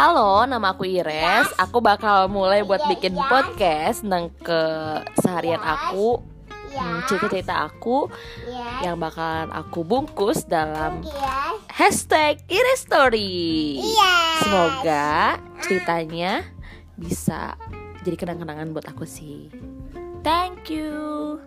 Halo, nama aku Ires. Aku bakal mulai buat bikin podcast tentang keseharian aku, hmm, cerita-cerita aku yang bakalan aku bungkus dalam hashtag Ires Story. Semoga ceritanya bisa jadi kenang-kenangan buat aku sih. Thank you.